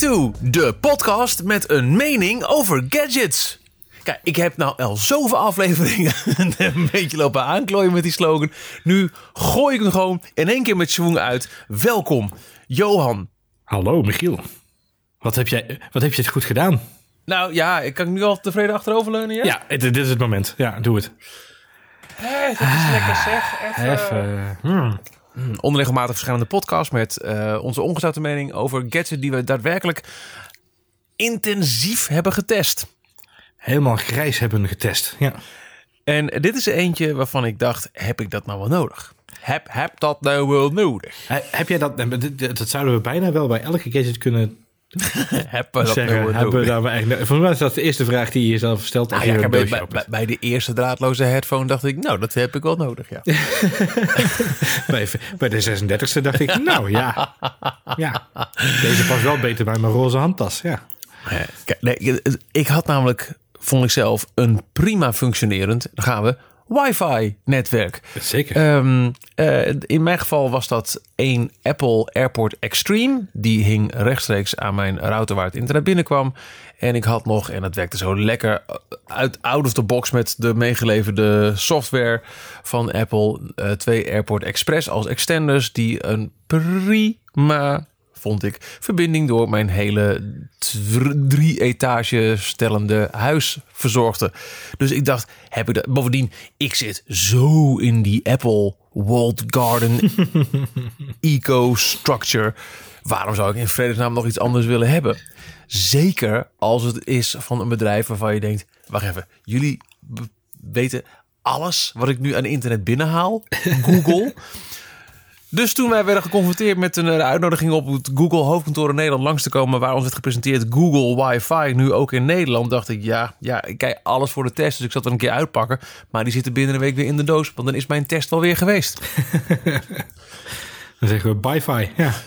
Me de podcast met een mening over gadgets. Kijk, ik heb nou al zoveel afleveringen een beetje lopen aanklooien met die slogan. Nu gooi ik hem gewoon in één keer met schwung uit. Welkom, Johan. Hallo, Michiel. Wat heb, jij, wat heb je het goed gedaan? Nou ja, ik kan nu al tevreden achteroverleunen, ja? Ja, dit is het moment. Ja, doe het. Hé, dat is lekker zeg. Even... Even. hmm. Een onregelmatig verschijnende podcast met eh, onze ongezouten mening over gadgets die we daadwerkelijk intensief hebben getest. Helemaal grijs hebben getest. Ja. En dit is er eentje waarvan ik dacht, heb ik dat nou wel nodig? Heb, heb dat nou wel nodig? He- Heb jij dat? Dat zouden we bijna wel bij elke gadget kunnen heb we dat zeggen. nou hebben we daar maar eigenlijk, volgens mij is dat de eerste vraag die je jezelf stelt als Ah, je een bij, bij, de eerste draadloze headphone dacht ik, nou, dat heb ik wel nodig, ja. Bij, bij de 36e dacht ik, nou ja, ja, deze past wel beter bij mijn roze handtas. Ja. Kijk, nee, ik had namelijk, vond ik zelf, een prima functionerend, daar gaan we, wifi-netwerk. Zeker. Ehm, eh, in mijn geval was dat een Apple AirPort Extreme. Die hing rechtstreeks aan mijn router waar het internet binnenkwam. En ik had nog, en dat werkte zo lekker uit out of the box met de meegeleverde software van Apple. eh, twee AirPort Express als extenders die een prima vond ik, verbinding door mijn hele drie etage stellende huis verzorgde. Dus ik dacht, heb ik dat? Bovendien, ik zit zo in die Apple walled garden eco-structure. Waarom zou ik in vredesnaam nog iets anders willen hebben? Zeker als het is van een bedrijf waarvan je denkt, wacht even, jullie weten alles wat ik nu aan internet binnenhaal. Google. Dus toen wij werden geconfronteerd met een eh, uitnodiging op het Google hoofdkantoor in Nederland langs te komen, waar ons werd gepresenteerd Google Wi-Fi, nu ook in Nederland, dacht ik, ja, ja, ik kijk alles voor de test, dus ik zat er een keer uitpakken. Maar die zitten binnen een week weer in de doos, want dan is mijn test wel weer geweest. Dan zeggen we bye-fi. Ja.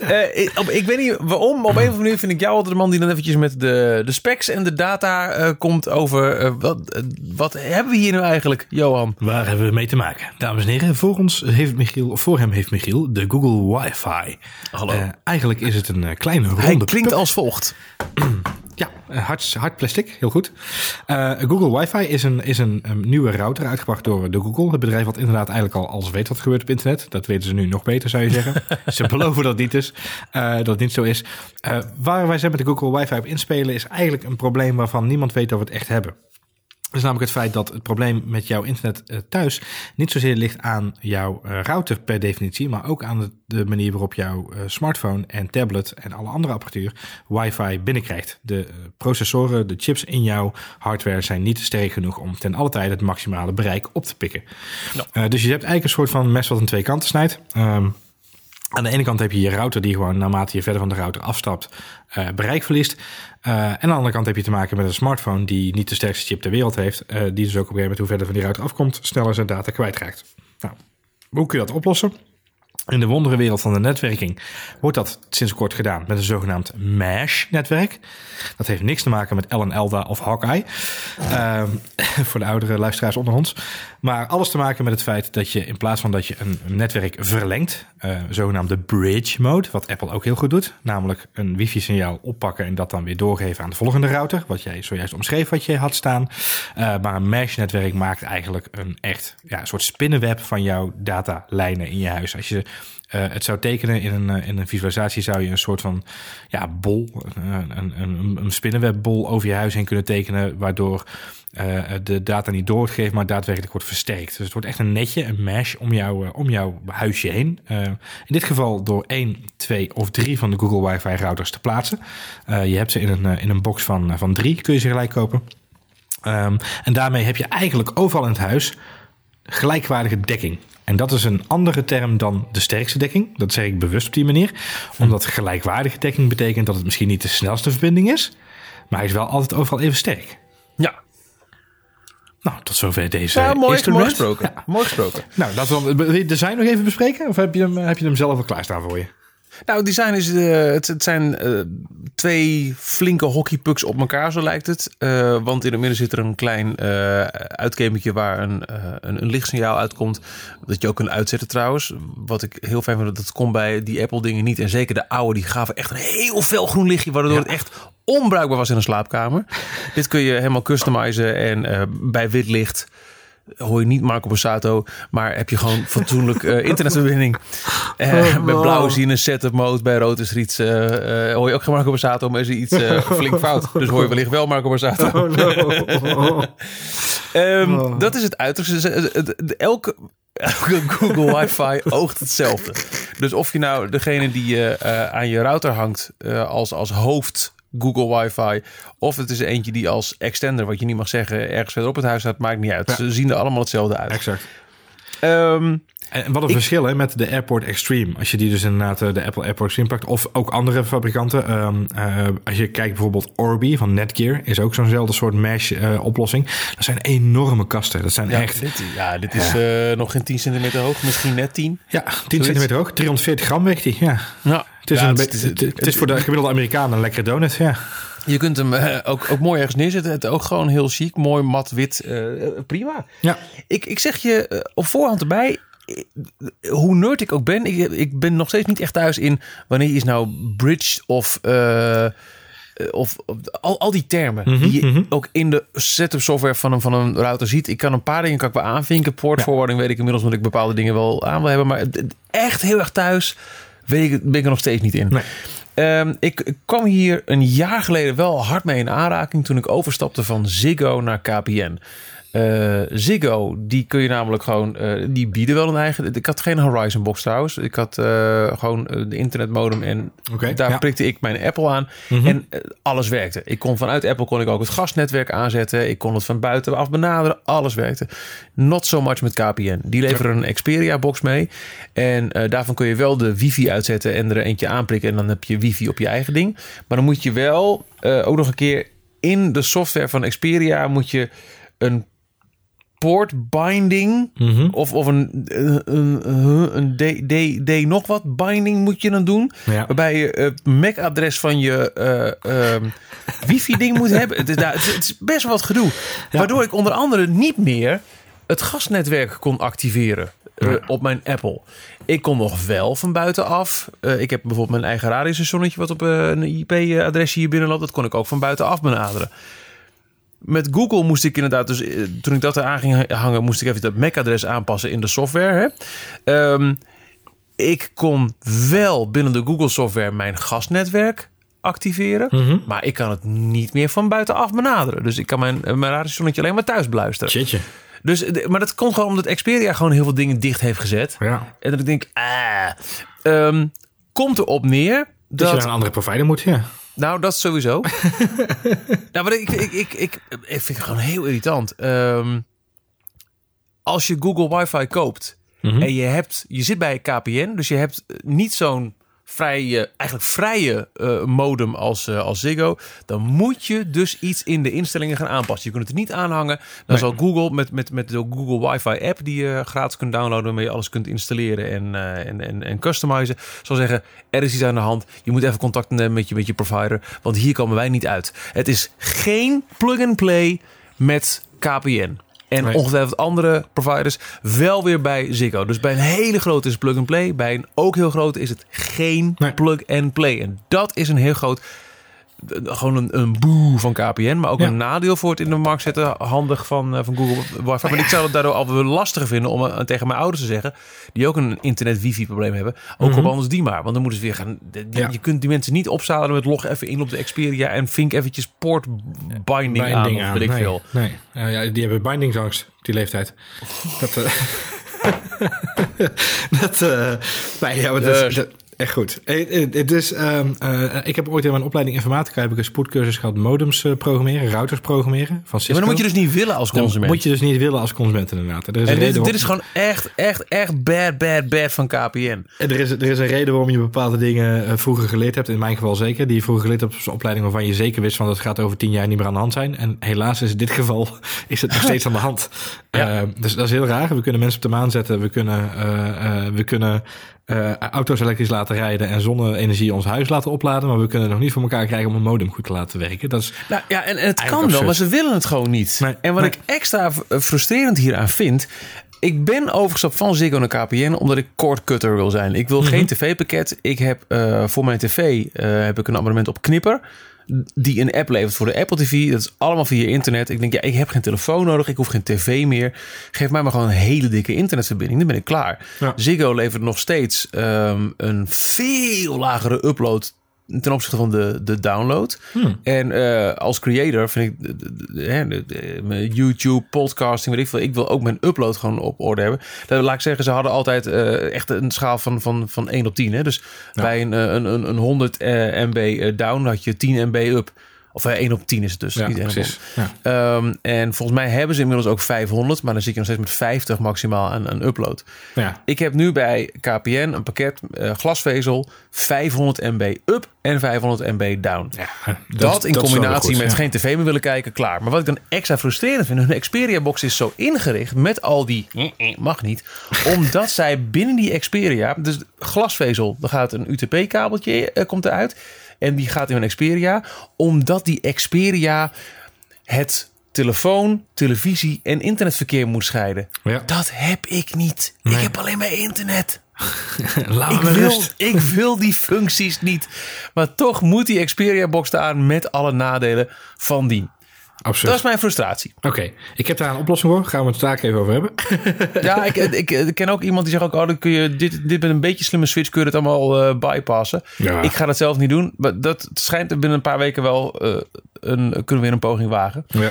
Eh, ik, op- ik weet niet waarom, op een of andere manier vind ik jou altijd de man die dan eventjes met de, de specs en de data eh, komt over, eh, wat, wat hebben we hier nu eigenlijk, Johan? Waar hebben we mee te maken? Dames en heren, voor ons heeft Michiel, of voor hem heeft Michiel de Google Wi-Fi. Hallo. Eigenlijk is het een kleine ronde. Hij klinkt als volgt. Ja, eh, hard, hard plastic, heel goed. Eh, Google Wi-Fi is, een, is een, een nieuwe router uitgebracht door de Google. Het bedrijf wat inderdaad eigenlijk al alles weet wat er gebeurt op internet. Dat weten ze nu nog beter, zou je zeggen. ze beloven dat het niet is, eh, dat het niet zo is. Waar wij zijn met de Google Wi-Fi op inspelen is eigenlijk een probleem waarvan niemand weet dat we het echt hebben. Dat is namelijk het feit dat het probleem met jouw internet eh, thuis niet zozeer ligt aan jouw eh, router per definitie, maar ook aan de, manier waarop jouw eh, smartphone en tablet en alle andere apparatuur wifi binnenkrijgt. De processoren, de chips in jouw hardware zijn niet sterk genoeg om ten alle tijde het maximale bereik op te pikken. Dus je hebt eigenlijk een soort van mes wat aan twee kanten snijdt. Ehm, aan de ene kant heb je je router die gewoon naarmate je verder van de router afstapt eh, bereik verliest. Eh, en aan de andere kant heb je te maken met een smartphone die niet de sterkste chip ter wereld heeft. eh, die dus ook op een gegeven moment hoe verder van die router afkomt, sneller zijn data kwijtraakt. Nou, hoe kun je dat oplossen? In de wonderenwereld van de netwerking wordt dat sinds kort gedaan met een zogenaamd MASH-netwerk. Dat heeft niks te maken met Ellen Elda of Hawkeye. Ehm, voor de oudere luisteraars onder ons. Maar alles te maken met het feit dat je in plaats van dat je een, netwerk verlengt, eh, zogenaamde bridge mode, wat Apple ook heel goed doet, namelijk een wifi-signaal oppakken en dat dan weer doorgeven aan de volgende router, wat jij zojuist omschreef wat je had staan. Eh, maar een mesh-netwerk maakt eigenlijk een echt ja, een soort spinnenweb van jouw datalijnen in je huis. Als je eh, het zou tekenen in een, in een visualisatie, zou je een soort van ja, bol, een, een, een spinnenwebbol over je huis heen kunnen tekenen, waardoor de data niet door wordt gegeven, maar daadwerkelijk wordt versterkt. Dus het wordt echt een netje, een mesh om, eh, jouw huisje heen. Eh, in dit geval door één, twee of drie van de Google Wi-Fi routers te plaatsen. Eh, je hebt ze in een, in een box van, van drie, kun je ze gelijk kopen. Ehm, en daarmee heb je eigenlijk overal in het huis gelijkwaardige dekking. En dat is een andere term dan de sterkste dekking. Dat zeg ik bewust op die manier. Omdat gelijkwaardige dekking betekent dat het misschien niet de snelste verbinding is. Maar hij is wel altijd overal even sterk. Nou, tot zover deze ja mooi, mooi gesproken. Ja. Mooi gesproken. Nou, laten we je het design nog even bespreken? Of heb je hem, heb je hem zelf al klaarstaan voor je? Nou, het design is. eh, het, het zijn eh, twee flinke hockeypucks op elkaar, zo lijkt het. Eh, want in het midden zit er een klein eh uitkemertje waar een, eh, een, een lichtsignaal uitkomt. Dat je ook kunt uitzetten trouwens. Wat ik heel fijn vind, dat kon bij die Apple-dingen niet. En zeker de oude, die gaven echt een heel fel groen lichtje, waardoor het echt onbruikbaar was in een slaapkamer. Dit kun je helemaal customizen en eh, bij wit licht hoor je niet Marco Borsato, maar heb je gewoon fatsoenlijk eh, internetverbinding. Eh, met blauw zie je een setup mode. Bij rood is er iets, hoor je ook geen Marco Borsato, maar is er iets eh, flink fout. Dus hoor je wellicht wel Marco Borsato. Oh no. Ehm, Oh. Dat is het uiterste. Elke, elke Google Wi-Fi oogt hetzelfde. Dus of je nou degene die je aan je router hangt als, als hoofd Google Wi-Fi, of het is eentje die als extender, wat je niet mag zeggen, ergens verder op het huis staat, maakt niet uit. Ze zien er allemaal hetzelfde uit. exact. Ehm, En wat een verschil hè, met de AirPort Extreme. Als je die dus inderdaad eh, de Apple AirPort Extreme pakt. Of ook andere fabrikanten. Ehm, eh, als je kijkt bijvoorbeeld Orbi van Netgear. Is ook zo'nzelfde soort mesh eh, oplossing. Dat zijn enorme kasten. Dat zijn ja, echt... dit, ja, dit is nog geen 10 centimeter hoog, misschien net 10. Ja, 10 centimeter hoog. 340 gram weegt die. Ja. Ja, Het is, Ja, een het- be- het- het, het is voor de gemiddelde Amerikaan een lekkere donut. Ja. Je kunt hem eh, ook, ook mooi ergens neerzetten. Het ook gewoon heel chic, mooi mat wit. eh, prima. Ja. Ik, ik zeg je eh, op voorhand erbij. Hoe nerd ik ook ben, ik, ik ben nog steeds niet echt thuis in wanneer is nou bridge of, of, al, al die termen die je ook in de setup software van een, van een router ziet. Ik kan een paar dingen kan ik wel aanvinken. Port Ja. forwarding weet ik inmiddels dat ik bepaalde dingen wel aan wil hebben. Maar echt heel erg thuis weet ik, ben ik er nog steeds niet in. Nee. Ehm, ik kwam hier een jaar geleden wel hard mee in aanraking toen ik overstapte van Ziggo naar KPN. Eh, Ziggo, die kun je namelijk gewoon, eh, die bieden wel een eigen. Ik had geen Horizon box trouwens. Ik had eh, gewoon de internetmodem en daar ja. prikte ik mijn Apple aan en eh, alles werkte. Ik kon vanuit Apple kon ik ook het gasnetwerk aanzetten. Ik kon het van buitenaf benaderen. Alles werkte. Not so much met KPN. Die leveren een Xperia box mee en daarvan kun je wel de wifi uitzetten en er eentje aanprikken en dan heb je wifi op je eigen ding. Maar dan moet je wel ook nog een keer in de software van Xperia moet je een port binding Mhm. of, of een, een, een, een D, D, D nog wat binding moet je dan doen. Ja. Waarbij je het MAC-adres van je eh, ehm, wifi-ding moet hebben. Het is, nou, het, is- het is best wat gedoe. Waardoor ik onder andere niet meer het gasnetwerk kon activeren eh, op mijn Apple. Ik kon nog wel van buitenaf. eh, ik heb bijvoorbeeld mijn eigen radiostationnetje wat op eh, een IP-adresje hier binnenloopt. Dat kon ik ook van buitenaf benaderen. Met Google moest ik inderdaad, dus eh, toen ik dat eraan ging hangen, moest ik even dat MAC-adres aanpassen in de software. Hè? Ehm, ik kon wel binnen de Google software mijn gasnetwerk activeren, Mhm. maar ik kan het niet meer van buitenaf benaderen. Dus ik kan mijn, mijn radiostationnetje alleen maar thuis beluisteren. Shitje. Dus, eh, maar dat komt gewoon omdat Xperia gewoon heel veel dingen dicht heeft gezet. Ja. En dat ik denk, ah, ehm, komt erop neer Dat je dat naar een andere provider moet, ja. Nou, dat sowieso. nou, maar ik, ik, ik, ik, ik vind het gewoon heel irritant. Ehm, als je Google Wifi koopt Mhm. en je, hebt, je zit bij KPN, dus je hebt niet zo'n vrije, eigenlijk vrije eh, modem als, eh, als Ziggo, dan moet je dus iets in de instellingen gaan aanpassen. Je kunt het niet aanhangen. Dan Nee. zal Google met, met, met de Google Wifi app die je gratis kunt downloaden, waarmee je alles kunt installeren en, eh, en, en, en customizen, zal zeggen, er is iets aan de hand. Je moet even contact nemen met je, met je provider, want hier komen wij niet uit. Het is geen plug-and-play met KPN. En Nee. ongetwijfeld andere providers wel weer bij Ziggo. Dus bij een hele grote is het plug-and-play. Bij een ook heel grote is het geen Nee. plug-and-play. En dat is een heel groot... Gewoon een, een boe van KPN. Maar ook Ja. een nadeel voor het in de markt zetten. Handig van, eh, van Google Wifi. Maar ik zou het daardoor al wel lastiger vinden om eh, tegen mijn ouders te zeggen. Die ook een internet-wifi probleem hebben. Ook op anders die maar. Want dan moeten ze weer gaan... de- die- Ja. Je kunt die mensen niet opzadelen met log even in op de Xperia. En vink eventjes port binding, aan. Binding Of weet ik nee, veel. Nee, ja, die hebben bindingsangst die leeftijd. Dat, eh dat, nee, ja, Dus. dat- echt goed. Eh, eh, Dus, ehm, eh, ik heb ooit in mijn opleiding informatica heb ik een spoedcursus gehad modems eh, programmeren, routers programmeren van Cisco. Ja, maar dan moet je dus niet willen als Dan consument. moet je dus niet willen als consument inderdaad. Er is, en een dit, is gewoon echt, echt, echt bad, bad, bad van KPN. er, is, er is een reden waarom je bepaalde dingen eh, vroeger geleerd hebt. In mijn geval zeker. Die je vroeger geleerd hebt op zo'n opleiding waarvan je zeker wist van dat gaat over tien jaar niet meer aan de hand zijn. En helaas is in dit geval is het nog steeds aan de hand. Ja. Eh, dus dat is heel raar. We kunnen mensen op de maan zetten. We kunnen, eh, eh, we kunnen eh, auto's elektrisch laten rijden en zonne-energie ons huis laten opladen. Maar we kunnen het nog niet voor elkaar krijgen om een modem goed te laten werken. Dat is Nou ja, en, en het kan wel, maar ze willen het gewoon niet. Nee, en wat nee. ik extra eh, frustrerend hieraan vind... Ik ben overgestapt van Ziggo naar KPN omdat ik cord-cutter wil zijn. Ik wil Mhm. geen tv-pakket. Ik heb eh, voor mijn tv heb ik een abonnement op Knipper. Die een app levert voor de Apple TV. Dat is allemaal via internet. Ik denk, ja, ik heb geen telefoon nodig. Ik hoef geen tv meer. Geef mij maar gewoon een hele dikke internetverbinding. Dan ben ik klaar. Ja. Ziggo levert nog steeds ehm, een veel lagere upload ten opzichte van de, de download. Hmm. En eh, als creator vind ik de, de- YouTube, podcasting, weet ik veel. Ik wil ook mijn upload gewoon op orde hebben. Dat, laat ik zeggen, ze hadden altijd eh, echt een schaal van, van, van 1 op 10. Hè? Dus bij een, eh, een, een, een 100 eh, MB down had je 10 MB up. Of eh, 1 op 10 is het dus. ja, niet 1 op precies. Ja. Ehm, en volgens mij hebben ze inmiddels ook 500, maar dan zit je nog steeds met 50 maximaal aan, aan upload. Ja. Ik heb nu bij KPN een pakket eh, glasvezel 500 MB up en 500 MB down. Ja, Dat, in combinatie goed, met geen tv meer willen kijken, klaar. Maar wat ik dan extra frustrerend vind, hun Xperia-box is zo ingericht met al die mag niet, omdat zij binnen die Xperia, dus glasvezel, dan gaat een UTP-kabeltje eh, komt eruit en die gaat in een Xperia, omdat die Xperia het telefoon, televisie en internetverkeer moet scheiden. Ja. Dat heb ik niet. Ik heb alleen maar internet. Laat Ik wil, rust. ik wil die functies niet. Maar toch moet die Xperia-box staan met alle nadelen van die. Absoluut. Dat is mijn frustratie. Oké, ik heb daar een oplossing voor. Gaan we het daar even over hebben. Ja, ik, ik, ik ken ook iemand die zegt ook... Oh, dan kun je dit, dit met een beetje slimme switch kun je het allemaal eh, bypassen. Ja. Ik ga dat zelf niet doen. Maar dat schijnt binnen een paar weken wel... eh, een, kunnen we weer een poging wagen. Ja.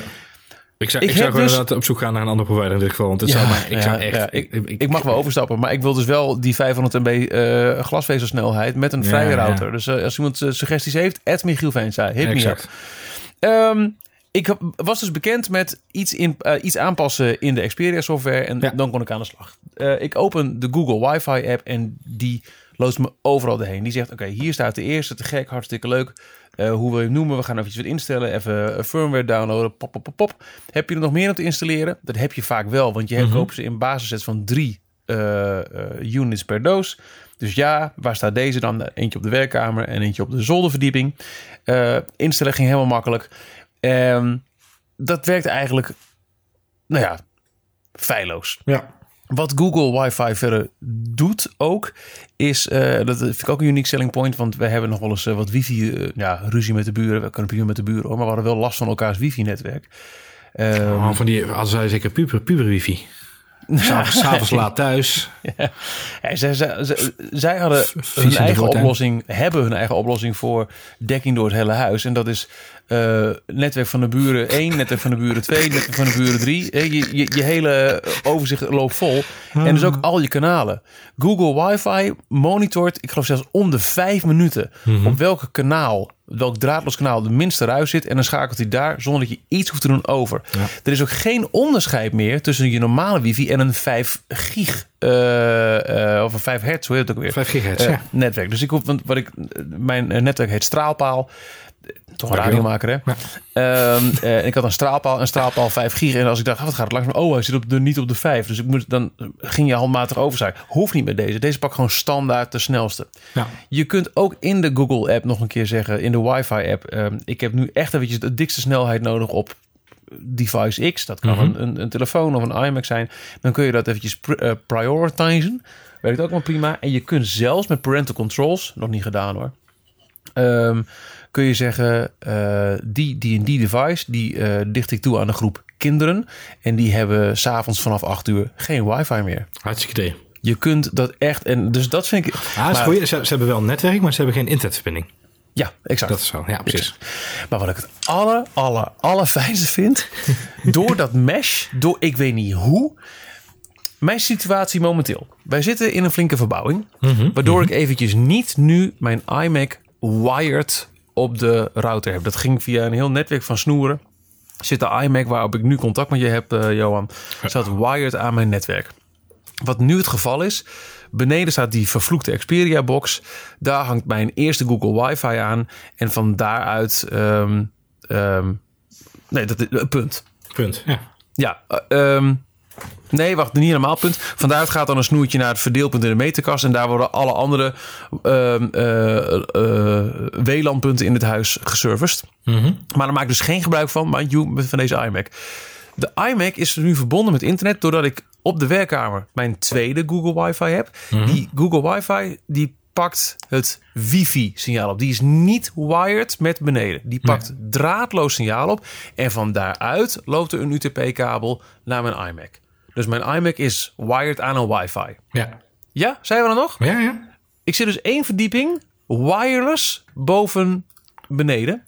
Ik zou, Ik ik zou dus- inderdaad op zoek gaan naar een andere provider in dit geval. Want het zou mij, ik zou ja, echt... ja, ik, ik, mag wel overstappen, maar ik wil dus wel die 500 MB eh, glasvezelsnelheid met een Ja, vrije ja. router. Dus eh, als iemand suggesties heeft, Ed Michiel Veenstra, hit me up. Exact. Ik was dus bekend met iets, in, eh, iets aanpassen in de Xperia software en Ja. dan kon ik aan de slag. Eh, ik open de Google Wi-Fi app en die loost me overal doorheen. Die zegt, oké, hier staat de eerste, te gek, hartstikke leuk. Eh, hoe wil je hem noemen? We gaan eventjes wat instellen. Even een firmware downloaden. Pop, pop, pop, pop. Heb je er nog meer om te installeren? Dat heb je vaak wel, want je hebt koopt ze in basissets van drie units per doos. Dus ja, waar staat deze dan? Eentje op de werkkamer en eentje op de zolderverdieping. Instellen ging helemaal makkelijk. Ehm, dat werkt eigenlijk, nou ja, feilloos. Ja. Wat Google Wi-Fi verder doet ook, is, eh, dat vind ik ook een unique selling point, want we hebben nog wel eens eh, wat wifi, eh, ja, ruzie met de buren. We kunnen prima met de buren maar we hadden wel last van elkaars wifi-netwerk. Ehm, Oh, van die, als zij zeker puber, puber wifi. S'avonds laat thuis. Ja, zij, zij, zij, zij hadden hun eigen oplossing, hebben hun eigen oplossing voor dekking door het hele huis. En dat is eh, netwerk van de buren 1, netwerk van de buren 2, netwerk van de buren 3. Je, je, je hele overzicht loopt vol. En dus ook al je kanalen. Google Wi-Fi monitort, ik geloof zelfs om de vijf minuten, op welke kanaal, welk draadloos kanaal de minste ruis zit. En dan schakelt hij daar zonder dat je iets hoeft te doen over. Er is ook geen onderscheid meer tussen je normale wifi en een 5 gig eh, eh, of een 5 hertz, hoe heet het ook weer? 5 gigahertz, Eh, ja. netwerk. Dus ik hoef, want wat ik, mijn eh, netwerk heet Straalpaal. Toch een radiomaker, hè? Ehm, eh, ik had een straalpaal, een straalpaal 5 gig. En als ik dacht, ah, wat gaat het langzaam? Oh, hij zit op de, niet op de 5. Dus ik moet, dan ging je handmatig overschakelen. Hoeft niet met deze. Deze pak gewoon standaard de snelste. Ja. Je kunt ook in de Google app nog een keer zeggen, in de Wi-Fi app, ehm, ik heb nu echt eventjes de dikste snelheid nodig op device X. Dat kan Mhm. een, een, een telefoon of een iMac zijn. Dan kun je dat eventjes eh, prioritizen. Werkt ook wel prima. En je kunt zelfs met parental controls, nog niet gedaan hoor. Ehm, kun je zeggen, eh, die, die en die device, die eh dicht ik toe aan de groep kinderen. En die hebben s'avonds vanaf 8 uur geen wifi meer. Hartstikke idee. Je kunt dat echt, en dus dat vind ik... Ah, maar- goed. Ze, ze hebben wel een netwerk, maar ze hebben geen internetverbinding. Ja, exact. Dat is zo. Ja, precies. Maar wat ik het aller, aller, allerfijnste vind, door dat mesh, door ik weet niet hoe, mijn situatie momenteel. Wij zitten in een flinke verbouwing, waardoor ik eventjes niet nu mijn iMac wired op de router heb. Dat ging via een heel netwerk van snoeren. Zit de iMac waarop ik nu contact met je heb, eh, Johan, zat wired aan mijn netwerk. Wat nu het geval is, beneden staat die vervloekte Xperia-box. Daar hangt mijn eerste Google Wifi aan. En van daaruit... ehm, nee, dat is punt. Punt. Ja. Ja, eh, ehm, Nee, wacht, niet helemaal punt. Van daaruit gaat dan een snoertje naar het verdeelpunt in de meterkast. En daar worden alle andere ehm, eh, eh, WLAN-punten in het huis geserviced. Maar daar maak ik dus geen gebruik van, mind you, van deze iMac. De iMac is nu verbonden met internet doordat ik op de werkkamer mijn tweede Google Wi-Fi heb. Die Google Wi-Fi die pakt het wifi-signaal op. Die is niet wired met beneden. Die pakt draadloos signaal op. En van daaruit loopt er een UTP-kabel naar mijn iMac. Dus mijn iMac is wired aan een wifi. Ja. Ja, zijn we dan nog? Ja, ja. Ik zit dus één verdieping wireless boven beneden.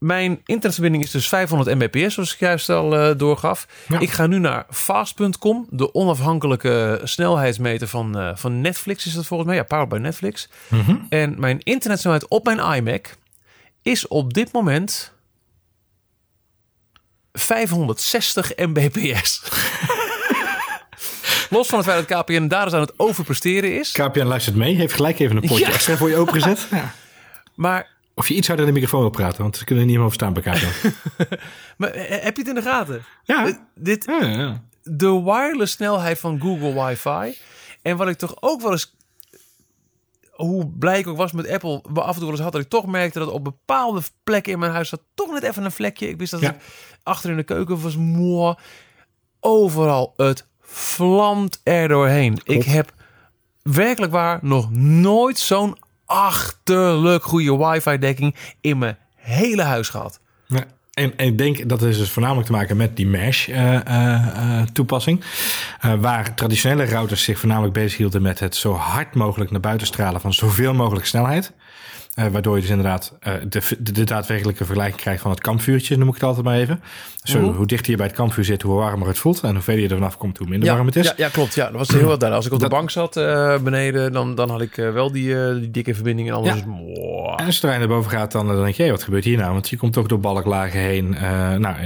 Mijn internetverbinding is dus 500 mbps, zoals ik juist al eh, doorgaf. Ja. Ik ga nu naar fast.com, de onafhankelijke snelheidsmeter van, eh, van Netflix is dat volgens mij. Ja, powered by Netflix. En mijn internetsnelheid op mijn iMac is op dit moment 560 mbps. Los van het feit dat KPN daar dus aan het overpresteren is. KPN luistert mee. Heeft gelijk even een potje Ja. extra voor je opengezet. Ja. Maar Of je iets harder in de microfoon wil praten, want ze kunnen niet meer verstaan bij KPN. Maar eh, heb je het in de gaten? Ja. Eh, Dit, ja, ja. de wireless snelheid van Google Wi-Fi. En wat ik toch ook wel eens... Hoe blij ik ook was met Apple, maar af en toe wel eens had dat ik toch merkte dat op bepaalde plekken in mijn huis zat toch net even een vlekje. Ik wist dat Ja. ik achter in de keuken was mooi. Overal, het vlamt er doorheen. Ik heb werkelijk waar nog nooit zo'n achterlijk goede wifi-dekking in mijn hele huis gehad. En, en ik denk dat is dus voornamelijk te maken met die mesh-toepassing. Eh, waar traditionele routers zich voornamelijk bezighielden met het zo hard mogelijk naar buiten stralen van zoveel mogelijk snelheid. Eh, waardoor je dus inderdaad eh, de, de, de daadwerkelijke vergelijking krijgt van het kampvuurtje, noem ik het altijd maar even. Zo, Mhm. Hoe dichter je bij het kampvuur zit, hoe warmer het voelt. En hoe verder je er vanaf komt, hoe minder warm het is. Ja, ja, klopt. Ja, dat was heel wat daar. Als ik op Dat- de bank zat eh, beneden, dan, dan had ik wel die, die dikke verbinding. En anders Ja. mwah. En zodra je naar boven gaat, dan, dan denk je, hey, wat gebeurt hier nou? Want je komt toch door balklagen heen. Nou,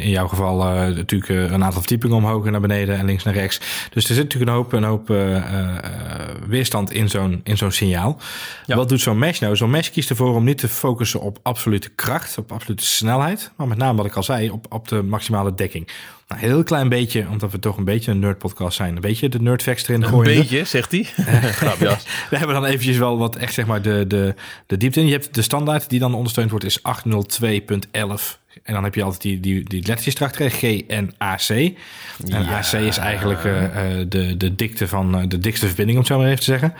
in jouw geval natuurlijk een aantal verdiepingen omhoog en naar beneden en links naar rechts. Dus er zit natuurlijk een hoop, een hoop weerstand in zo'n, in zo'n signaal. Ja. Wat doet zo'n mesh nou? Zo'n mesh kiest ervoor om niet te focussen op absolute kracht, op absolute snelheid. Maar met name, wat ik al zei, op, op de maximale dekking. Nou, een heel klein beetje, omdat we toch een beetje een nerdpodcast zijn. Een beetje de nerdfacts erin Een gooien. beetje, zegt hij. We hebben dan eventjes wel wat echt zeg maar de, de, de diepte in. Je hebt de standaard die dan ondersteund wordt is 802.11. En dan heb je altijd die, die, die lettertjes erachter, G en AC. En AC is eigenlijk eh, eh, de, de dikte van eh, de dikste verbinding, om het zo maar even te zeggen.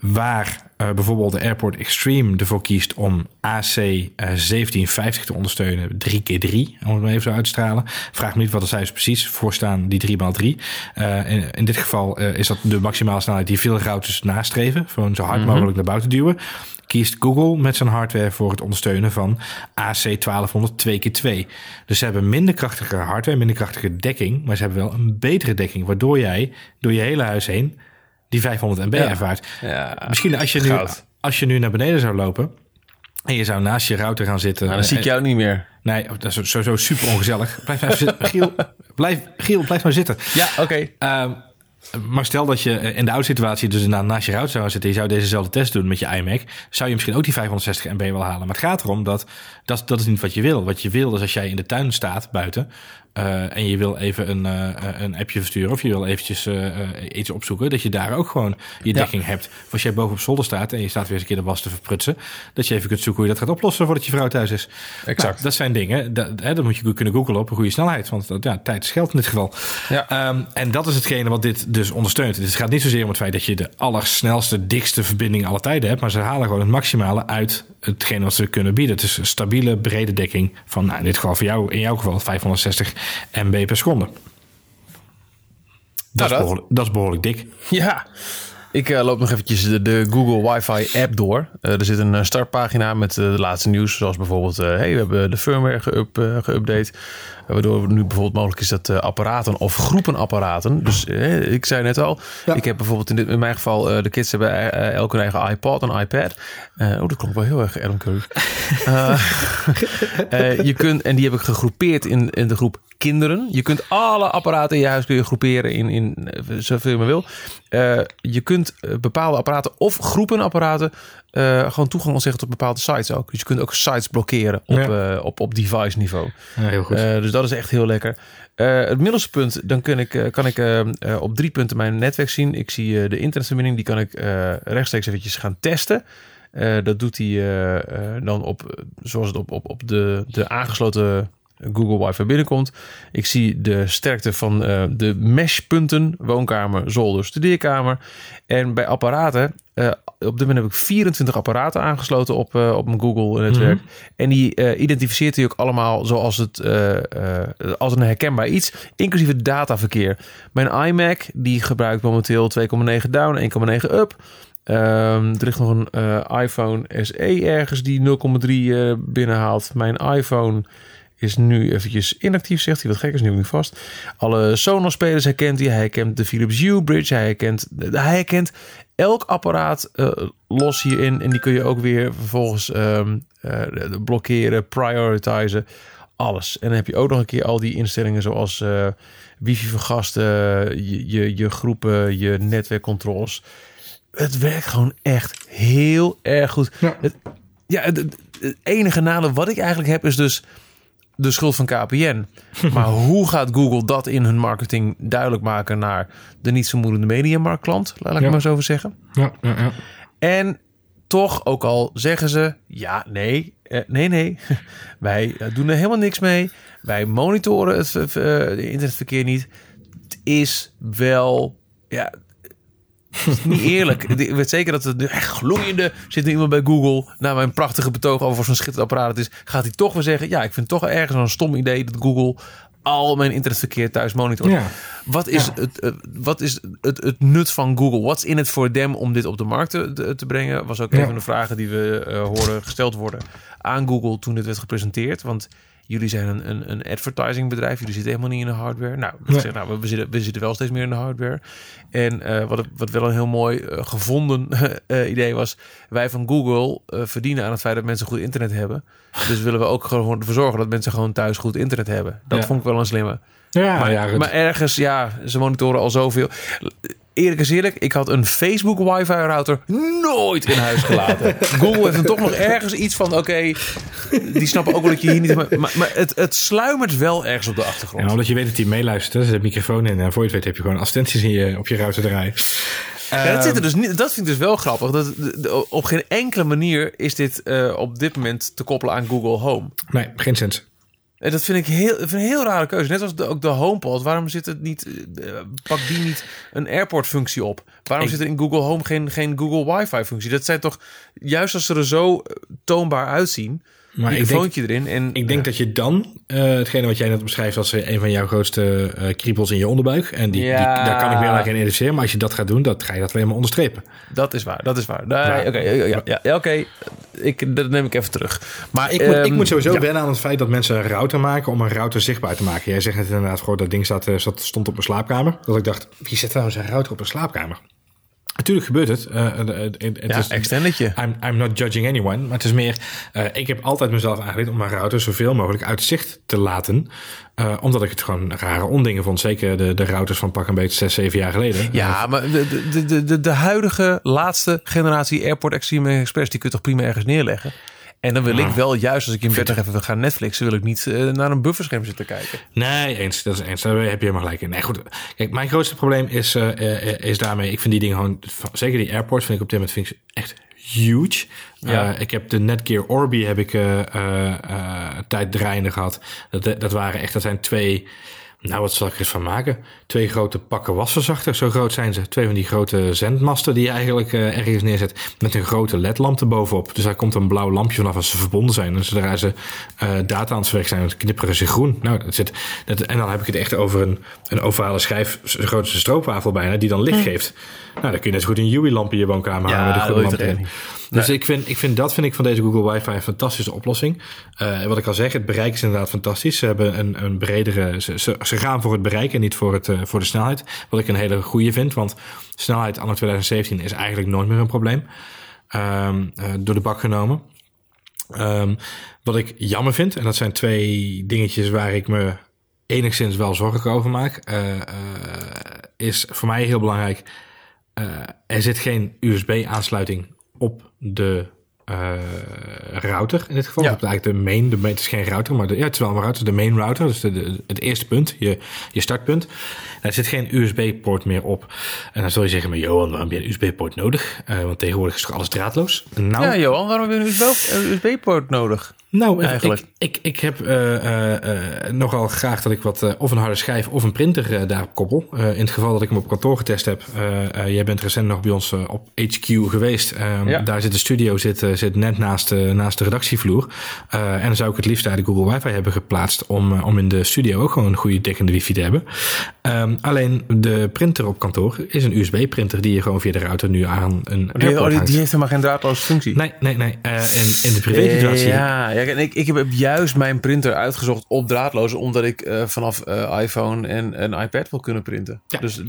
Waar eh, bijvoorbeeld de Airport Extreme ervoor kiest om AC eh, 1750 te ondersteunen, 3x3, om het maar even zo uit te stralen. Vraag me niet wat de cijfers precies voor staan, die 3x3. Eh, in, in dit geval eh, is dat de maximale snelheid die veel routers nastreven, gewoon zo hard mogelijk naar buiten duwen. Kiest Google met zijn hardware voor het ondersteunen van AC 1200 2x2. Dus ze hebben minder krachtige hardware, minder krachtige dekking, maar ze hebben wel een betere dekking, waardoor jij door je hele huis heen die 500 MB ervaart. Ja, Misschien als je, nu, goud. als je nu naar beneden zou lopen en je zou naast je router gaan zitten. Nou, dan zie ik jou niet meer. Nee, dat is sowieso super ongezellig. Blijf maar even zitten. Giel, blijf, Giel, blijf maar zitten. Ja, oké. Ehm, maar stel dat je in de oude situatie dus na- naast je router zou zitten... je zou dezezelfde test doen met je iMac... zou je misschien ook die 560 MB wel halen. Maar het gaat erom dat, dat dat is niet wat je wil. Wat je wil is als jij in de tuin staat buiten... eh, en je wil even een, eh, een appje versturen... of je wil eventjes eh, eh, iets opzoeken... dat je daar ook gewoon je Ja. dekking hebt. Of als jij boven op zolder staat en je staat weer eens een keer de was te verprutsen... dat je even kunt zoeken hoe je dat gaat oplossen voordat je vrouw thuis is. Exact. Nou, dat zijn dingen, dat, hè, dat moet je kunnen googlen op een goede snelheid. Want ja, tijd is geld in dit geval. Ja. Ehm, en dat is hetgene wat dit dus ondersteunt. Dus het gaat niet zozeer om het feit dat je de allersnelste, dikste verbinding alle tijden hebt. Maar ze halen gewoon het maximale uit hetgene wat ze kunnen bieden. Het is een stabiele, brede dekking van, nou, in dit geval voor jou, in jouw geval 560 MB per seconde. Dat, dat. is, behoorlijk, dat is behoorlijk dik. Ja. Ik eh, loop nog eventjes de, de Google Wi-Fi app door. Eh, er zit een eh, startpagina met de laatste nieuws. Zoals bijvoorbeeld, hey, we hebben de firmware geup, geüpdate. Waardoor nu bijvoorbeeld mogelijk is dat apparaten of groepen apparaten. Dus ik zei net al, Ja. ik heb bijvoorbeeld in, dit, in mijn geval, de kids hebben elk hun eigen iPod en iPad. Oh, dat klonk wel heel erg Adam Curry. Je kunt, en die heb ik gegroepeerd in, in de groep kinderen. Je kunt alle apparaten in je huis kun je groeperen in, in eh, zoveel je maar wil. Eh, je kunt eh, bepaalde apparaten of groepen apparaten gewoon toegang ontzeggen tot bepaalde sites ook. Dus je kunt ook sites blokkeren op, Ja. op, op device niveau. Ja, heel goed. Dus dat is echt heel lekker. Het middelste punt, dan kun ik, kan ik op drie punten mijn netwerk zien. Ik zie de internetverbinding, die kan ik rechtstreeks eventjes gaan testen. Dat doet hij dan op, zoals het op, op, op de, de aangesloten Google Wifi binnenkomt. Ik zie de sterkte van eh, de meshpunten, woonkamer, zolder, studeerkamer. En bij apparaten, eh, op dit moment heb ik 24 apparaten aangesloten op, eh, op mijn Google-netwerk. En die identificeert hij ook allemaal zoals het, als een herkenbaar iets, inclusief het dataverkeer. Mijn iMac, die gebruikt momenteel 2,9 down, 1,9 up. Ehm, er ligt nog een iPhone SE ergens die 0,3 eh, binnenhaalt. Mijn iPhone is nu eventjes inactief, zegt hij. Wat gek is, nu niet vast. Alle Sonos-spelers herkent hij. Hij herkent de Philips Hue Bridge. Hij herkent, hij herkent elk apparaat eh, los hierin. En die kun je ook weer vervolgens ehm, eh, blokkeren, prioritizen. Alles. En dan heb je ook nog een keer al die instellingen zoals eh, wifi vergasten, je, je, je groepen, je netwerkcontroles. Het werkt gewoon echt heel erg goed. Ja. Het, ja, het, het- het enige nadeel wat ik eigenlijk heb is dus de schuld van KPN. Maar hoe gaat Google dat in hun marketing duidelijk maken naar de niet vermoedende mediamarktklant? Laat ik Ja. maar zo over zeggen. ja, ja, ja. En toch, ook al zeggen ze, ja, nee, eh, nee, nee. Wij eh, doen er helemaal niks mee. Wij monitoren het eh, internetverkeer niet. Het is wel, ja, is niet eerlijk. Ik weet zeker dat het nu echt gloeiende zit nu iemand bij Google. Na mijn prachtige betoog over zo'n schitterend apparaat het is, gaat hij toch weer zeggen, ja, ik vind het toch ergens een stom idee dat Google al mijn internetverkeer thuis monitort. Ja. Wat is, Ja. het, eh, wat is het, het nut van Google? What's in it for them om dit op de markt te, te- brengen? Was ook Ja. een van de vragen die we eh, horen gesteld worden aan Google toen dit werd gepresenteerd. Want jullie zijn een, een, een advertising jullie zitten helemaal niet in de hardware. Nou, Nee. nou we, zitten, we zitten wel steeds meer in de hardware. En eh, wat, wat wel een heel mooi eh, gevonden eh, idee was, wij van Google verdienen aan het feit dat mensen goed internet hebben. Dus willen we ook gewoon ervoor zorgen dat mensen gewoon thuis goed internet hebben. Dat Ja. vond ik wel een slimme. Ja, Maar, ja, maar ergens, ja, ze monitoren al zoveel. Eerlijk is eerlijk, ik had een Facebook wifi router nooit in huis gelaten. Google heeft er toch nog ergens iets van, oké, die snappen ook wel dat je hier niet... Maar, maar, het, het sluimert wel ergens op de achtergrond. Ja, omdat je weet dat hij meeluistert. Er zit een microfoon in. En voor je het weet heb je gewoon advertenties in je, op je router draaien. Ja, dat, zit er dus niet, dat vind ik dus wel grappig. Dat, op geen enkele manier is dit eh, op dit moment te koppelen aan Google Home. Nee, geen sens. En dat vind ik heel, vind een heel rare keuze. Net als de, ook de HomePod. Waarom zit het niet, eh, pakt die niet een airport-functie op? Waarom Ik- zit er in Google Home geen, geen Google Wi-Fi-functie? Dat zijn toch juist als ze er zo eh, toonbaar uitzien. Maar ik denk, erin. En, ik denk dat je dan, eh, hetgene wat jij net beschrijft als een van jouw grootste eh kriebels in je onderbuik. En die, die, daar kan ik meer naar geen identificeren. Maar als je dat gaat doen, dat ga je dat alleen maar onderstrepen. dat is waar, dat is waar. Nee, Oké, ja, ja, ja, ja, oké. Ik, dat neem ik even terug. Maar Ik moet, ik ehm, moet sowieso wennen aan het feit dat mensen een router maken om een router zichtbaar te maken. Jij zegt net inderdaad, gewoon dat ding staat, eh, zat, stond op mijn slaapkamer. Dat ik dacht, wie zet trouwens een router op een slaapkamer? Natuurlijk gebeurt het. Het Ja, is, extendetje. I'm, I'm not judging anyone. Maar het is meer, eh, ik heb altijd mezelf aangeleerd om mijn router zoveel mogelijk uit zicht te laten. Omdat ik het gewoon rare ondingen vond. Zeker de, de routers van pak een beetje zes, zeven jaar geleden. Ja, maar de, de, de, de, de huidige laatste generatie Airport Extreme Express... die kun je toch prima ergens neerleggen? En dan wil ik wel, juist als ik in bed even wil gaan Netflixen... wil ik niet eh, naar een bufferscherm zitten kijken. Nee, eens. Dat is eens. Daar heb je helemaal gelijk in. Nee, goed. Kijk, mijn grootste probleem is, eh, eh, is daarmee. Ik vind die dingen gewoon. Zeker die airports vind ik op dit moment vind ik echt huge. Ja. Ik heb de Netgear Orbi heb ik tijd draaiende gehad. Dat, dat waren echt. Dat zijn twee. Nou, wat zal ik er eens van maken? Twee grote pakken wasverzachters, zo groot zijn ze. Twee van die grote zendmasten die je eigenlijk eh, ergens neerzet. Met een grote ledlamp erbovenop. Dus daar komt een blauw lampje vanaf als ze verbonden zijn. En zodra ze eh, data aan het verwerken zijn, dan knipperen ze groen. Nou, dat zit, dat, en dan heb ik het echt over een, een ovale schijf, zo groot als een stroopwafel bijna, die dan licht geeft. Nou, dan kun je net zo goed een UI-lamp in je woonkamer Ja, hangen met een groene lamp erin. Dus ik, vind, ik vind dat vind ik van deze Google Wifi een fantastische oplossing. Eh, wat ik al zeg, het bereik is inderdaad fantastisch. Ze hebben een, een bredere. Ze, ze, ze gaan voor het bereik en niet voor, het, eh, voor de snelheid. Wat ik een hele goede vind. Want snelheid anno 2017 is eigenlijk nooit meer een probleem. Ehm, eh, door de bak genomen. Ehm, wat ik jammer vind, en dat zijn twee dingetjes waar ik me enigszins wel zorgen over maak, is voor mij heel belangrijk. er zit geen USB-aansluiting op de eh, router in dit geval. Ja. Op de, eigenlijk de main, de main, het is geen router, maar de, ja, het is wel een router, de main router, dus de, de- het eerste punt, je, je startpunt. Er zit geen USB-poort meer op. En dan zul je zeggen, maar Johan, waarom heb je een USB-poort nodig? Eh, want tegenwoordig is toch alles draadloos? Nou, Ja, Johan, waarom heb je een USB-poort nodig? nou, Eigenlijk. Ik, ik, ik heb eh, eh, eh, nogal graag dat ik wat eh, of een harde schijf of een printer eh, daarop koppel. Eh, in het geval dat ik hem op kantoor getest heb. eh, eh, jij bent recent nog bij ons eh, op HQ geweest. Ehm, Ja. Daar zit de studio zit, eh, zit net naast, eh, naast de redactievloer. Eh, en dan zou ik het liefst daar de Google Wifi hebben geplaatst om, eh, om in de studio ook gewoon een goede dekkende wifi te hebben. Ehm, alleen de printer op kantoor is een USB-printer die je gewoon via de router nu aan een Die, oh, die, heeft helemaal geen draadloze functie. Nee, nee, nee. En in de privé-situatie... Ja, ja ik, ik heb juist mijn printer uitgezocht op draadloos, omdat ik vanaf iPhone en een iPad wil kunnen printen. Ja. Dus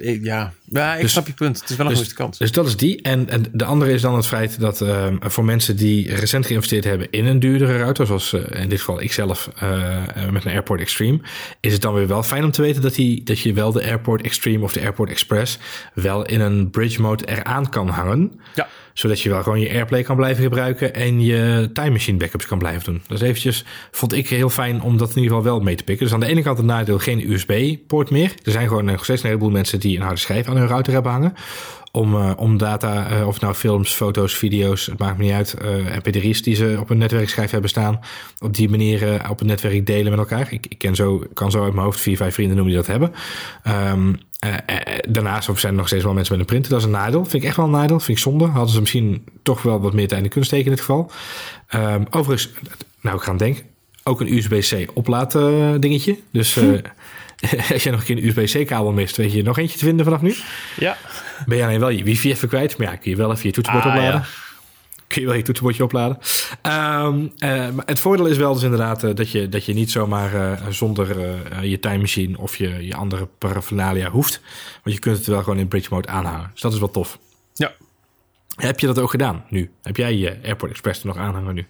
ik- ja, ja ik Dus- snap je punt. Het is wel een dus, goede kans. Dus dat is die. En, en de andere is dan het feit dat ehm, voor mensen die recent geïnvesteerd hebben in een duurdere router, zoals eh, in dit geval ikzelf eh, eh, met een Airport Extreme, is het dan weer wel fijn om te weten dat, dat je wel de Airport Extreme of de Airport Express wel in een bridge mode eraan kan hangen. Ja. Zodat je wel gewoon je Airplay kan blijven gebruiken en je Time Machine backups kan blijven doen. Dat is eventjes, vond ik heel fijn om dat in ieder geval wel mee te pikken. Dus aan de ene kant het nadeel geen USB-poort meer. Er zijn gewoon nog steeds een heleboel mensen die een harde schijf aan hun router hebben hangen. Om, eh, om data, eh, of nou films, foto's, video's, het maakt me niet uit. eh mp3's die ze op een netwerkschijf hebben staan. Op die manier eh, op het netwerk delen met elkaar. Ik, ik ken zo, kan zo uit mijn hoofd vier, vijf vrienden noemen die dat hebben. Ehm, eh, eh, daarnaast zijn er nog steeds wel mensen met een printer. Dat is een nadeel. Vind ik echt wel een nadeel. Vind ik zonde. Hadden ze misschien toch wel wat meer tijd in kunnen steken in dit geval. Ehm, overigens, nou ik ga aan denken. Ook een USB-C oplaad eh, dingetje. Dus eh, als jij nog een keer een USB-C kabel mist, weet je nog eentje te vinden vanaf nu. Ja. Ben je alleen wel je wifi even kwijt. Maar ja, kun je wel even je toetsenbord Ah, opladen. ja. Kun je wel je toetsenbordje opladen. Ehm, eh, maar het voordeel is wel dus inderdaad eh, dat, je, dat je niet zomaar eh, zonder je time machine of je, je andere paraphernalia hoeft. Want je kunt het wel gewoon in bridge mode aanhangen. Dus dat is wel tof. Ja. Heb je dat ook gedaan nu? Heb jij je Airport Express er nog aanhangen nu?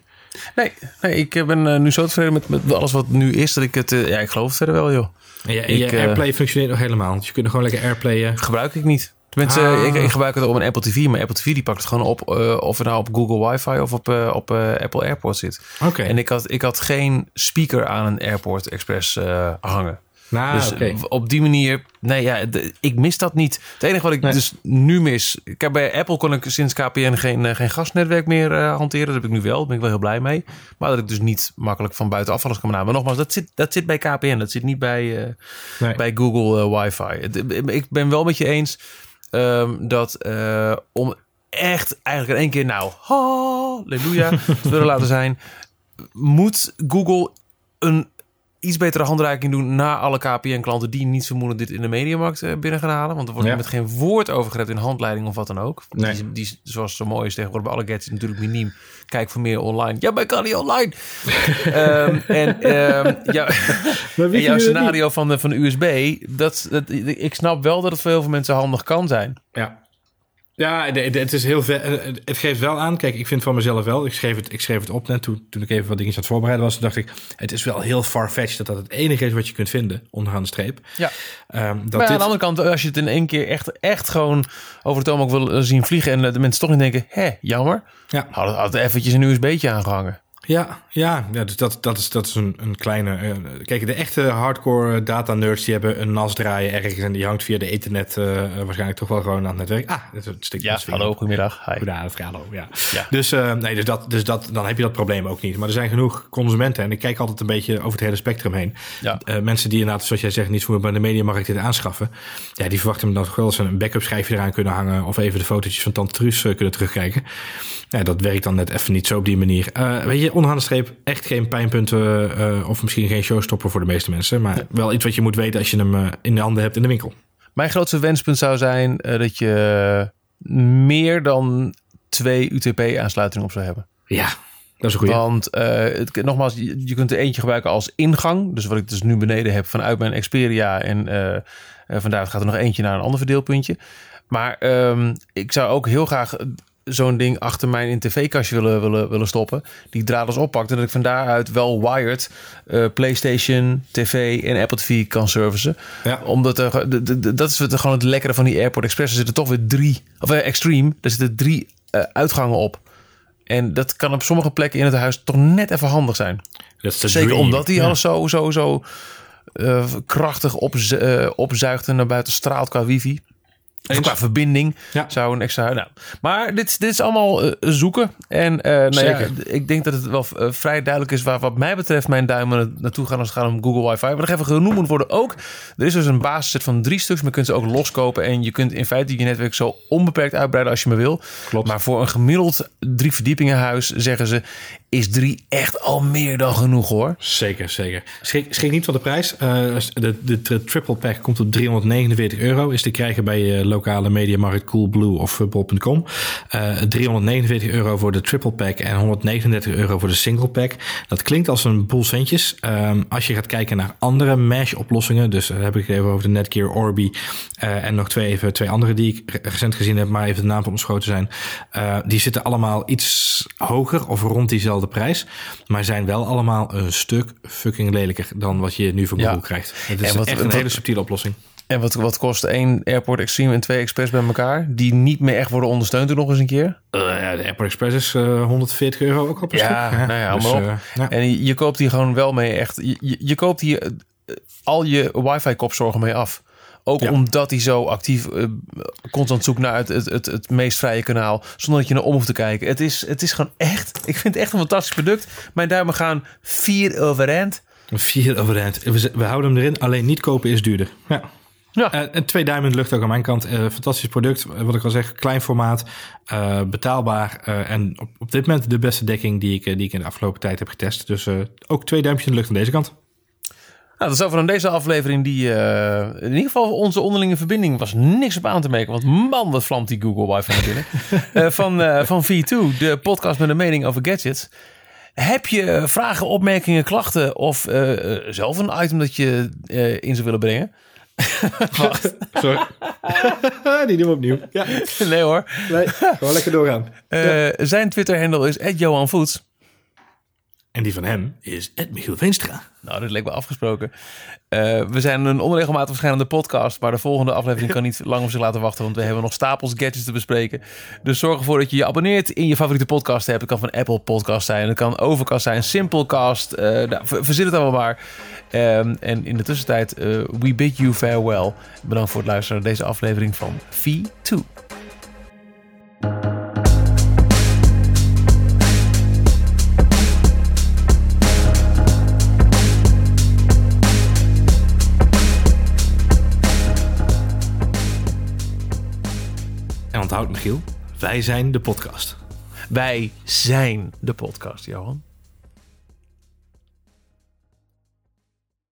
Nee, nee, ik ben nu zo tevreden met, met alles wat nu is, dat ik het... ja, ik geloof het verder wel, joh. En je, en je Ik, Airplay functioneert nog helemaal. Dus je kunt er gewoon lekker Airplayen. Gebruik ik niet. Tenminste, Ah. ik, ik gebruik het op een Apple TV, maar Apple TV die pakt het gewoon op eh, of het nou op Google Wifi of op, eh, op eh, Apple AirPods zit. Oké. En ik had, ik had geen speaker aan een Airport Express hangen. Nou, dus op die manier, nee ja, de- ik mis dat niet. Het enige wat ik Nee. dus nu mis, ik heb bij Apple kon ik sinds KPN geen, geen gasnetwerk meer hanteren. Dat heb ik nu wel, daar ben ik wel heel blij mee. Maar dat ik dus niet makkelijk van buitenaf alles kan benaderen. Maar nogmaals, dat zit, dat zit bij KPN, dat zit niet bij, Nee. bij Google eh, Wifi. Ik ben wel met je eens ehm, dat eh, om echt eigenlijk in één keer nou, halleluja, te willen laten zijn, moet Google een iets betere handreiking doen naar alle KPN-klanten die niet vermoeden dit in de mediamarkt eh, binnen gaan halen. Want er wordt Ja. met geen woord over gerept in handleiding of wat dan ook. Nee. Die, die, zoals zo mooi is tegenwoordig bij alle gadgets natuurlijk miniem. Kijk voor meer online. Ja, maar ik kan niet online. Ehm, en ehm, en jouw scenario van de, van de USB, dat, dat, ik snap wel dat het voor heel veel mensen handig kan zijn. Ja. Ja, het is heel ver. eh, Het geeft wel aan. Kijk, ik vind van mezelf wel. Ik schreef het, ik schreef het op net toen, toen ik even wat dingen aan het voorbereiden was. Toen dacht ik, het is wel heel far-fetched dat dat het enige is wat je kunt vinden onderaan de streep. Ja. Ehm, dat maar aan de andere kant, als je het in één keer echt, echt gewoon over het ook wil zien vliegen en de mensen toch niet denken, hè, jammer, ja, had het, had het eventjes een USB'tje aangehangen. Ja, ja, ja, dus dat, dat is, dat is een, een kleine. eh, kijk, de echte hardcore data nerds die hebben een NAS draaien ergens en die hangt via de ethernet eh, waarschijnlijk toch wel gewoon aan het netwerk. Ah, dat is een stukje Ja, hallo, goedemiddag. Hi. Goedenavond, hallo. Ja. Ja. Dus, eh, nee, dus, dat, dus dat, dan heb je dat probleem ook niet. Maar er zijn genoeg consumenten. En ik kijk altijd een beetje over het hele spectrum heen. Ja. Mensen die inderdaad, zoals jij zegt, niet voor bij de mediamarkt dit aanschaffen. Ja, die verwachten dan toch wel eens een backup schijfje eraan kunnen hangen. Of even de fotootjes van Tante Truus kunnen terugkijken. Ja, dat werkt dan net even niet zo op die manier. Weet je, onderaan de streep echt geen pijnpunten. eh, of misschien geen showstopper voor de meeste mensen. Maar wel iets wat je moet weten als je hem eh, in de handen hebt in de winkel. Mijn grootste wenspunt zou zijn eh, dat je meer dan twee UTP-aansluitingen op zou hebben. Ja, dat is een goede. Want het, nogmaals, je, je kunt er eentje gebruiken als ingang. Dus wat ik dus nu beneden heb vanuit mijn Xperia. En vandaar gaat er nog eentje naar een ander verdeelpuntje. Maar ehm, ik zou ook heel graag zo'n ding achter mij in een tv-kastje willen, willen, willen stoppen. Die draadloos oppakt. En dat ik van daaruit wel wired eh, PlayStation, TV en Apple TV kan servicen. Ja. Omdat er, dat is het, gewoon het lekkere van die Airport Express. Er zitten toch weer drie, of eh, Extreme, er zitten drie eh, uitgangen op. En dat kan op sommige plekken in het huis toch net even handig zijn. Zeker dream. omdat hij Ja. alles zo, zo, zo krachtig eh, opzuigt en naar buiten straalt qua wifi. Eens. qua verbinding Ja. zou een extra... Nou, maar dit, dit is allemaal eh, zoeken. En eh, nou ja, ik denk dat het wel eh, vrij duidelijk is... waar wat mij betreft mijn duimen na- naartoe gaan... als het gaat om Google Wifi. Maar nog even genoemd moet worden ook... er is dus een basisset van drie stuks... maar je kunt ze ook loskopen. En je kunt in feite je netwerk zo onbeperkt uitbreiden als je maar wil. Klopt. Maar voor een gemiddeld drie verdiepingen huis... zeggen ze, is drie echt al meer dan genoeg hoor. Zeker, zeker. Schrik, schrik niet van de prijs. Eh, de, de, tri- triple pack komt op 349 euro. Is te krijgen bij je lokale mediamarkt Coolblue of eh, bol.com. Eh 349 euro voor de triple pack en 139 euro voor de single pack. Dat klinkt als een boel centjes. Ehm, als je gaat kijken naar andere mesh oplossingen. Dus daar heb ik het even over de Netgear Orbi. eh, en nog twee, even, twee andere die ik re- recent gezien heb. Maar even de naam van zijn. Eh, die zitten allemaal iets hoger of rond diezelfde prijs. Maar zijn wel allemaal een stuk fucking lelijker dan wat je nu van Ja. Google krijgt. Het is wat- echt een wat- hele subtiele oplossing. En wat, wat kost één Airport Extreme en twee Express bij elkaar? Die niet meer echt worden ondersteund toen nog eens een keer. Eh, ja, de Apple Express is eh, 140 euro ook al per Ja, stuk. nou ja, dus, eh, ja. En je, je koopt hier gewoon wel mee echt... Je, je, je koopt hier eh, al je wifi-kopzorgen mee af. Ook Ja. omdat hij zo actief eh, constant zoekt naar het, het, het, het meest vrije kanaal. Zonder dat je naar om hoeft te kijken. Het is, het is gewoon echt... Ik vind het echt een fantastisch product. Mijn duimen gaan vier overeind. Vier overeind. We, we houden hem erin. Alleen niet kopen is duurder. Ja. Ja. Eh, en twee duimen in de lucht ook aan mijn kant. Eh, fantastisch product. Wat ik al zeg, klein formaat. betaalbaar. en op, op dit moment de beste dekking die ik, die ik in de afgelopen tijd heb getest. Dus ook twee duimpjes in de lucht aan deze kant. Nou, dat is over dan deze aflevering. Die, eh, in ieder geval onze onderlinge verbinding was niks op aan te merken. Want man, wat vlamt die Google Wifi naar binnen. Eh, van, eh, van V2, de podcast met een mening over gadgets. Heb je vragen, opmerkingen, klachten of zelf een item dat je eh, in zou willen brengen? Wacht. Sorry. die doen we opnieuw. Ja, Nee hoor. nee, gewoon lekker doorgaan. Eh, Zijn Twitter-handle is Johan Voets. En die van hem is Ed Michiel Veenstra. Nou, dit leek wel afgesproken. Eh, we zijn een onregelmatig verschijnende podcast, maar de volgende aflevering kan niet lang op zich laten wachten, want we hebben nog stapels gadgets te bespreken. Dus zorg ervoor dat je je abonneert in je favoriete podcast hebt. Het kan van Apple Podcast zijn, het kan Overcast zijn, Simplecast. nou, ver- verzin het allemaal maar. Ehm, en in de tussentijd, eh, we bid you farewell. Bedankt voor het luisteren naar deze aflevering van V2. Michiel, wij zijn de podcast. Wij zijn de podcast, Johan.